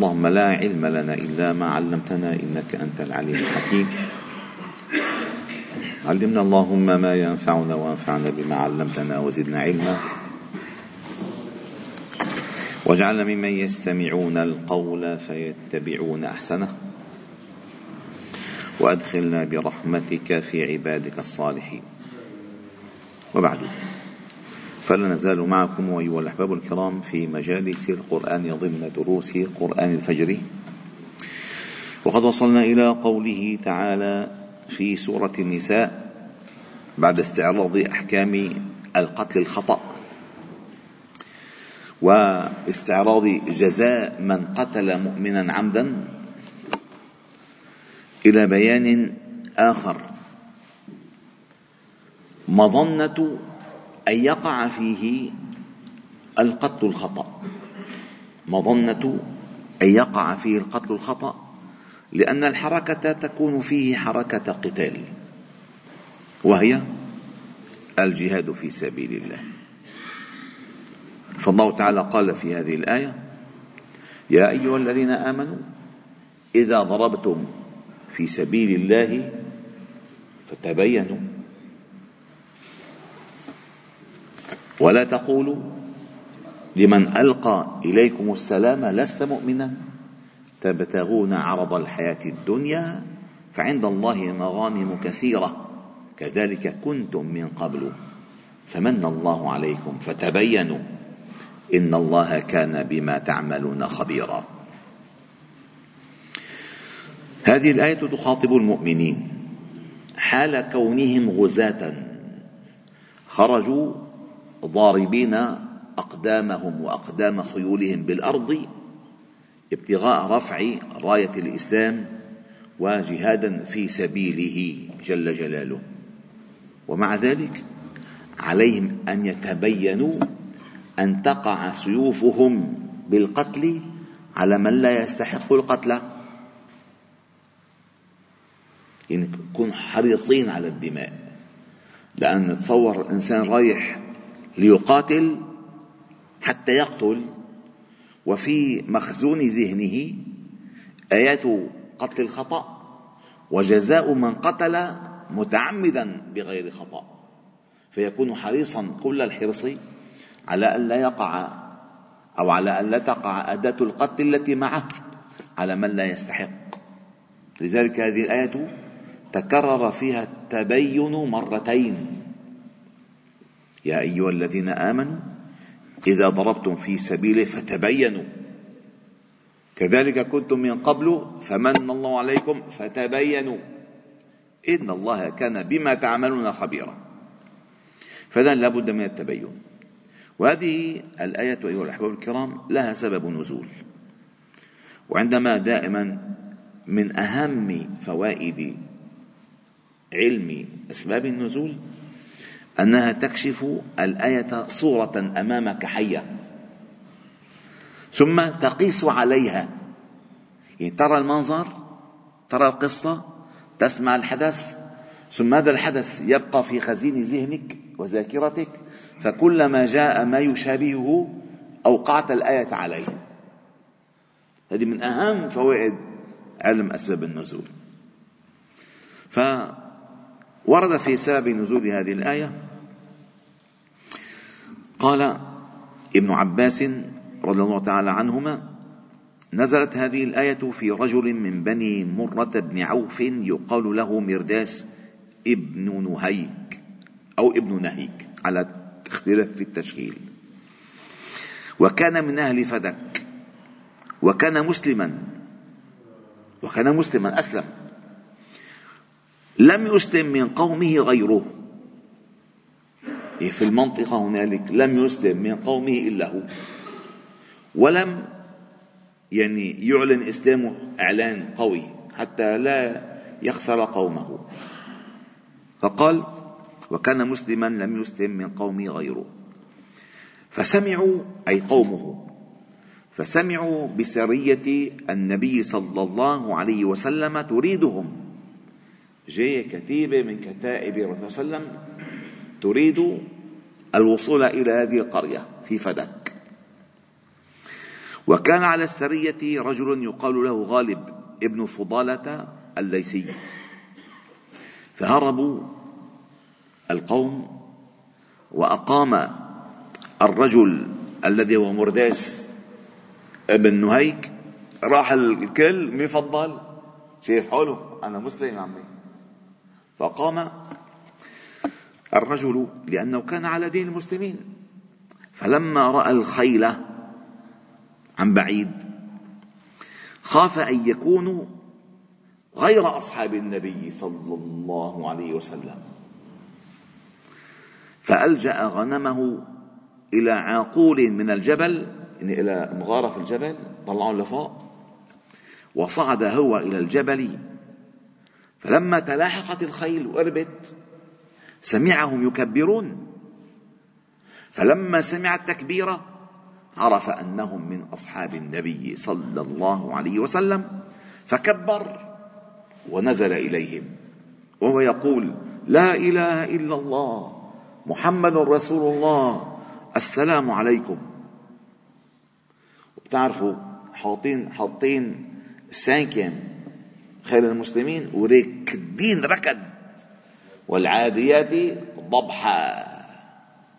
اللهم لا علم لنا إلا ما علمتنا إنك أنت العليم الحكيم. علمنا اللهم ما ينفعنا وانفعنا بما علمتنا وزدنا علما. واجعلنا ممن يستمعون القول فيتبعون أحسنه. وأدخلنا برحمتك في عبادك الصالحين. وبعد. فلا نزال معكم أيها الأحباب الكرام في مجالس القرآن ضمن دروس قرآن الفجر. وقد وصلنا إلى قوله تعالى في سورة النساء بعد استعراض أحكام القتل الخطأ واستعراض جزاء من قتل مؤمنا عمدا إلى بيان آخر. مظنة أن يقع فيه القتل الخطأ. مظنة أن يقع فيه القتل الخطأ لأن الحركة تكون فيه حركة قتال وهي الجهاد في سبيل الله. فالله تعالى قال في هذه الآية يا أيها الذين آمنوا إذا ضربتم في سبيل الله فتبينوا ولا تقولوا لمن ألقى إليكم السلام لست مؤمنا. تبتغون عرض الحياة الدنيا فعند الله مغانم كثيرة. كذلك كنتم من قبل. فمن الله عليكم فتبينوا إن الله كان بما تعملون خبيرا. هذه الآية تخاطب المؤمنين. حال كونهم غزاة خرجوا ضاربين أقدامهم وأقدام خيولهم بالأرض ابتغاء رفع راية الإسلام وجهادا في سبيله جل جلاله. ومع ذلك عليهم أن يتبينوا أن تقع سيوفهم بالقتل على من لا يستحق القتل. يعني كن حريصين على الدماء لأن تصور الإنسان رايح ليقاتل حتى يقتل. وفي مخزون ذهنه آيات قتل الخطأ وجزاء من قتل متعمدا بغير خطأ. فيكون حريصا كل الحرص على أن لا يقع أو على أن لا تقع أداة القتل التي معه على من لا يستحق. لذلك هذه الآية تكرر فيها التبين مرتين. يا أيها الذين آمنوا إذا ضربتم في سبيله فتبينوا. كذلك كنتم من قبل فمن الله عليكم فتبينوا. إن الله كان بما تعملون خبيرا. فإذا لابد من التبين. وهذه الآية أيها الأحباب الكرام لها سبب نزول. وعندما دائما من أهم فوائد علم أسباب النزول أنها تكشف الآية صورة أمامك حية. ثم تقيس عليها. يعني ترى المنظر ترى القصة تسمع الحدث ثم هذا الحدث؟ يبقى في خزين ذهنك وذاكرتك فكلما جاء ما يشابهه أوقعت الآية عليه. هذه من أهم فوائد علم أسباب النزول. فورد في سبب نزول هذه الآية قال ابن عباس رضي الله تعالى عنهما نزلت هذه الآية في رجل من بني مرة بن عوف يقال له مرداس ابن نهيك أو ابن نهيك على اختلاف في التشكيل. وكان من أهل فدك وكان مسلما وكان مسلما أسلم. لم يسلم من قومه غيره. في المنطقة هنالك لم يسلم من قومه إلا هو. ولم يعني يعلن إسلامه إعلان قوي حتى لا يخسر قومه. فقال وكان مسلما لم يسلم من قومه غيره. فسمعوا أي قومه فسمعوا بسرية النبي صلى الله عليه وسلم تريدهم. جاية كتيبة من كتائب الرسول صلى الله عليه وسلم تريد الوصول إلى هذه القرية في فدك وكان على السرية رجل يقال له غالب ابن فضالة الليثي. فهربوا القوم وأقام الرجل الذي هو مرداس ابن نهيك راح الكل مين فضل شايف حاله أنا مسلم عمي. فقام الرجل لأنه كان على دين المسلمين. فلما رأى الخيل عن بعيد خاف أن يكونوا غير أصحاب النبي صلى الله عليه وسلم. فألجأ غنمه إلى عاقول من الجبل يعني إلى مغارة في الجبل طلعهم لفوق وصعد هو إلى الجبل. فلما تلاحقت الخيل وقربت سمعهم يكبرون. فلما سمع التكبير عرف أنهم من أصحاب النبي صلى الله عليه وسلم فكبر ونزل إليهم. وهو يقول لا إله إلا الله محمد رسول الله السلام عليكم. بتعرفوا حاطين حاطين السانكين خير المسلمين وركدين ركد. والعاديات ضبحا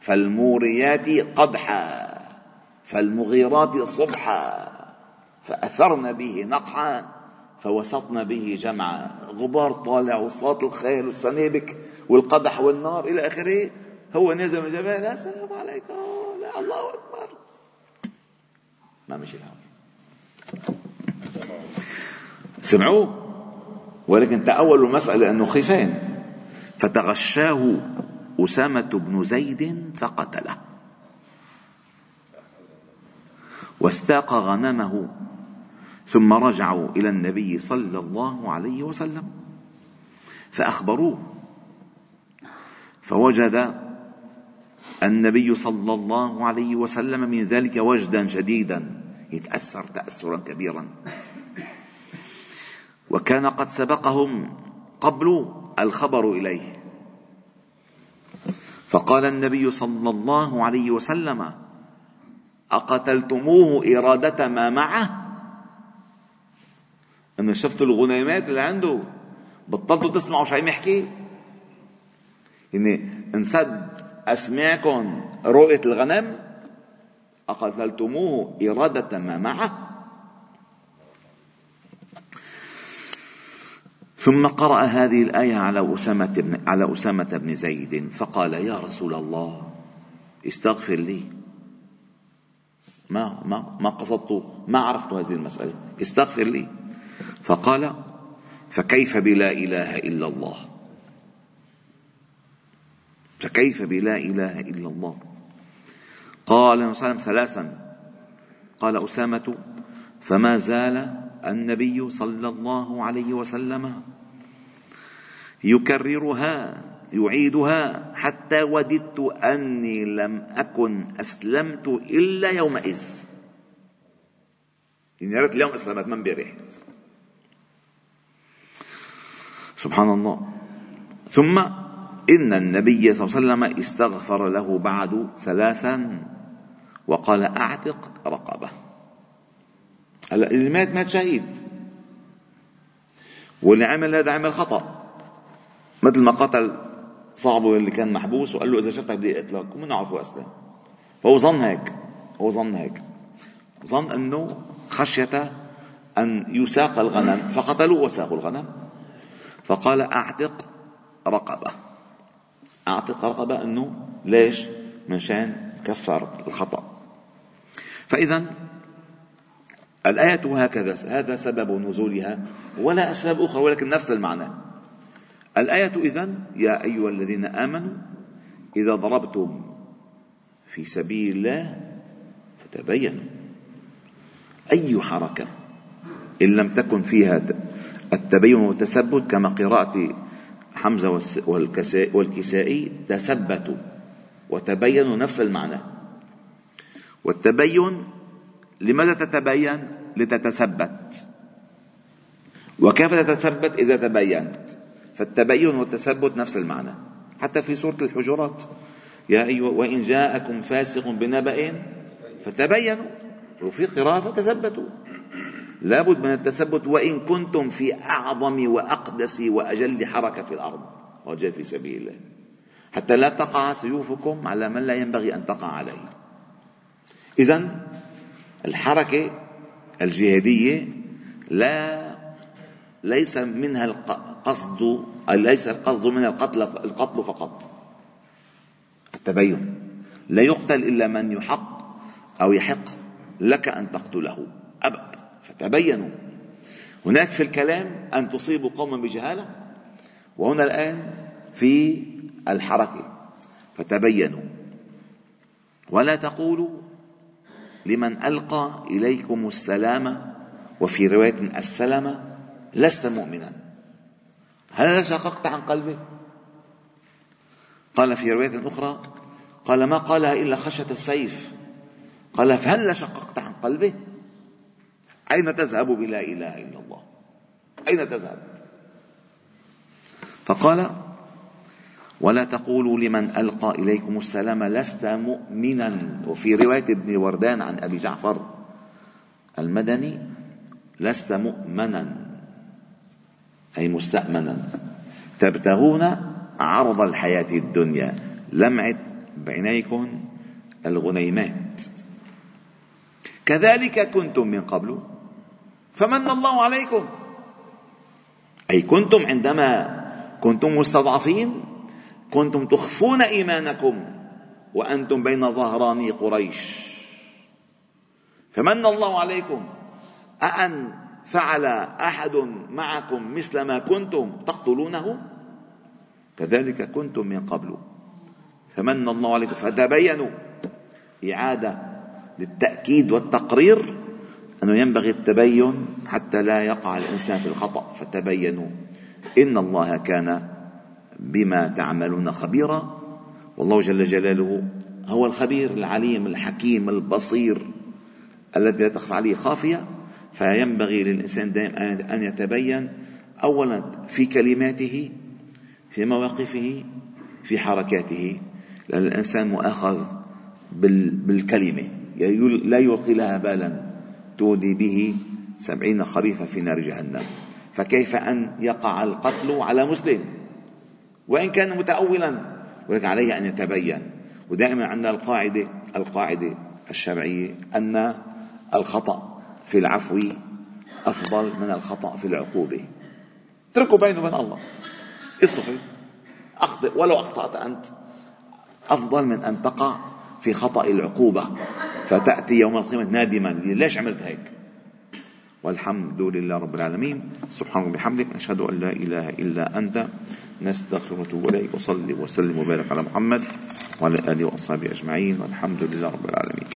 فالموريات قدحا فالمغيرات صبحا فأثرن به نقعا فوسطن به جمعا. غبار طالع وصوت الخيل والسنابك والقدح والنار إلى آخره هو نزل من الجبل السلام عليكم لا الله أكبر. ما مشي الحال سمعوه؟ ولكن تأولوا المسألة أنه خيفان فتغشاه أسامة بن زيد فقتله. واستاق غنمه ثم رجعوا إلى النبي صلى الله عليه وسلم فأخبروه فوجد النبي صلى الله عليه وسلم من ذلك وجدا شديدا يتأثر تأثرا كبيرا. وكان قد سبقهم قبل الخبر إليه. فقال النبي صلى الله عليه وسلم أقتلتموه إرادة ما معه؟ أنا شفت الغنيمات اللي عنده. بطلتوا تسمعوا شو عم يحكي؟ يعني انسد أسمعكم رؤية الغنم أقتلتموه إرادة ما معه؟ ثم قرأ هذه الآية على أسامة بن على أسامة بن زيد فقال يا رسول الله استغفر لي. ما ما ما قصدت ما عرفت هذه المسألة. استغفر لي. فقال فكيف بلا إله إلا الله؟ فكيف بلا إله إلا الله؟ قال صلى الله عليه وسلم ثلاثا. قال أسامة فما زال النبي صلى الله عليه وسلم يكررها يعيدها حتى وددت أني لم أكن أسلمت إلا يومئذ. يعني يا ريت اليوم أسلمت ما امبارح سبحان الله. ثم إن النبي صلى الله عليه وسلم استغفر له بعد ثلاثا وقال أعتق رقبة. هلا اللي مات مات شهيد. واللي عمل هذا عمل خطأ. مثل ما قتل صاحبه اللي كان محبوس وقال له إذا شفتك بدي أقتلك ومن عرفه أسلم. فهو ظن هيك هو ظن هيك. ظن أنه خشية أن يساق الغنم فقتلوا وساقوا الغنم. فقال أعتق رقبة. أعتق رقبة أنه ليش؟ من شأن كفر الخطأ. فإذا الآية هكذا هذا سبب نزولها ولا أسباب أخرى ولكن نفس المعنى. الآية إذن يا أيها الذين آمنوا إذا ضربتم في سبيل الله فتبينوا. أي حركة؟ إن لم تكن فيها التبين والتثبت كما قراءة حمزة والكسائي تثبتوا وتبينوا نفس المعنى. والتبين لماذا تتبين؟ لتتثبت. وكيف تتثبت إذا تبينت؟ فالتبين والتثبت نفس المعنى. حتى في سورة الحجرات. يا أيها وإن جاءكم فاسق بنبأ فتبينوا. وفي قراءة فتثبتوا. لابد من التثبت وإن كنتم في أعظم وأقدس وأجل حركة في الأرض. وجاء في سبيل الله. حتى لا تقع سيوفكم على من لا ينبغي أن تقع عليه. إذا الحركة الجهادية لا ليس منها القصد ليس القصد من القتل القتل فقط. التبين لا يقتل إلا من يحق أو يحق لك أن تقتله. أبدا فتبينوا. هناك في الكلام أن تصيبوا قوما بجهالة وهنا الآن في الحركة. فتبينوا. ولا تقولوا لمن ألقى إليكم السلام وفي رواية السلام لست مؤمنا. هل شققت عن قلبه قال في رواية أخرى قال ما قالها إلا خشية السيف. قال فهل شققت عن قلبه أين تذهب بلا إله إلا الله؟ أين تذهب؟ فقال ولا تقولوا لمن ألقى إليكم السلام لست مؤمنا. وفي رواية ابن وردان عن أبي جعفر المدني لست مؤمنا أي مستأمنا. تبتغون عرض الحياة الدنيا. لمعت بعينيكم الغنيمات. كذلك كنتم من قبل فمن الله عليكم. أي كنتم عندما كنتم مستضعفين كنتم تخفون إيمانكم وأنتم بين ظهراني قريش. فمن الله عليكم؟ أأن فعل أحد معكم مثل ما كنتم تقتلونه؟ كذلك كنتم من قبل. فمن الله عليكم؟ فتبينوا. إعادة للتأكيد والتقرير أنه ينبغي التبين حتى لا يقع الإنسان في الخطأ. فتبينوا. إن الله كان بما تعملون خبيرا. والله جل جلاله هو الخبير العليم الحكيم البصير الذي لا تخفى عليه خافية. فينبغي للإنسان دائما أن يتبين أولا في كلماته في مواقفه في حركاته. لأن الإنسان مؤاخذ بالكلمة. لا يلقي لها بالا. تودي به سبعين خريفا في نار جهنم. فكيف أن يقع القتل على مسلم؟ وإن كان متأولا ولكن عليه أن يتبين. ودائما عندنا القاعدة القاعدة الشرعية أن الخطأ في العفو أفضل من الخطأ في العقوبة. اتركوا بينه وبين الله. اصطفي. أخطئ. ولو أخطأت أنت أفضل من أن تقع في خطأ العقوبة. فتأتي يوم القيامة نادما. ليش عملت هيك؟ والحمد لله رب العالمين. سبحانك وبحمدك نشهد أن لا إله إلا أنت نستغفرك ونتوب إليك وصلي وسلم وبارك على محمد وعلى آله وأصحابه أجمعين والحمد لله رب العالمين.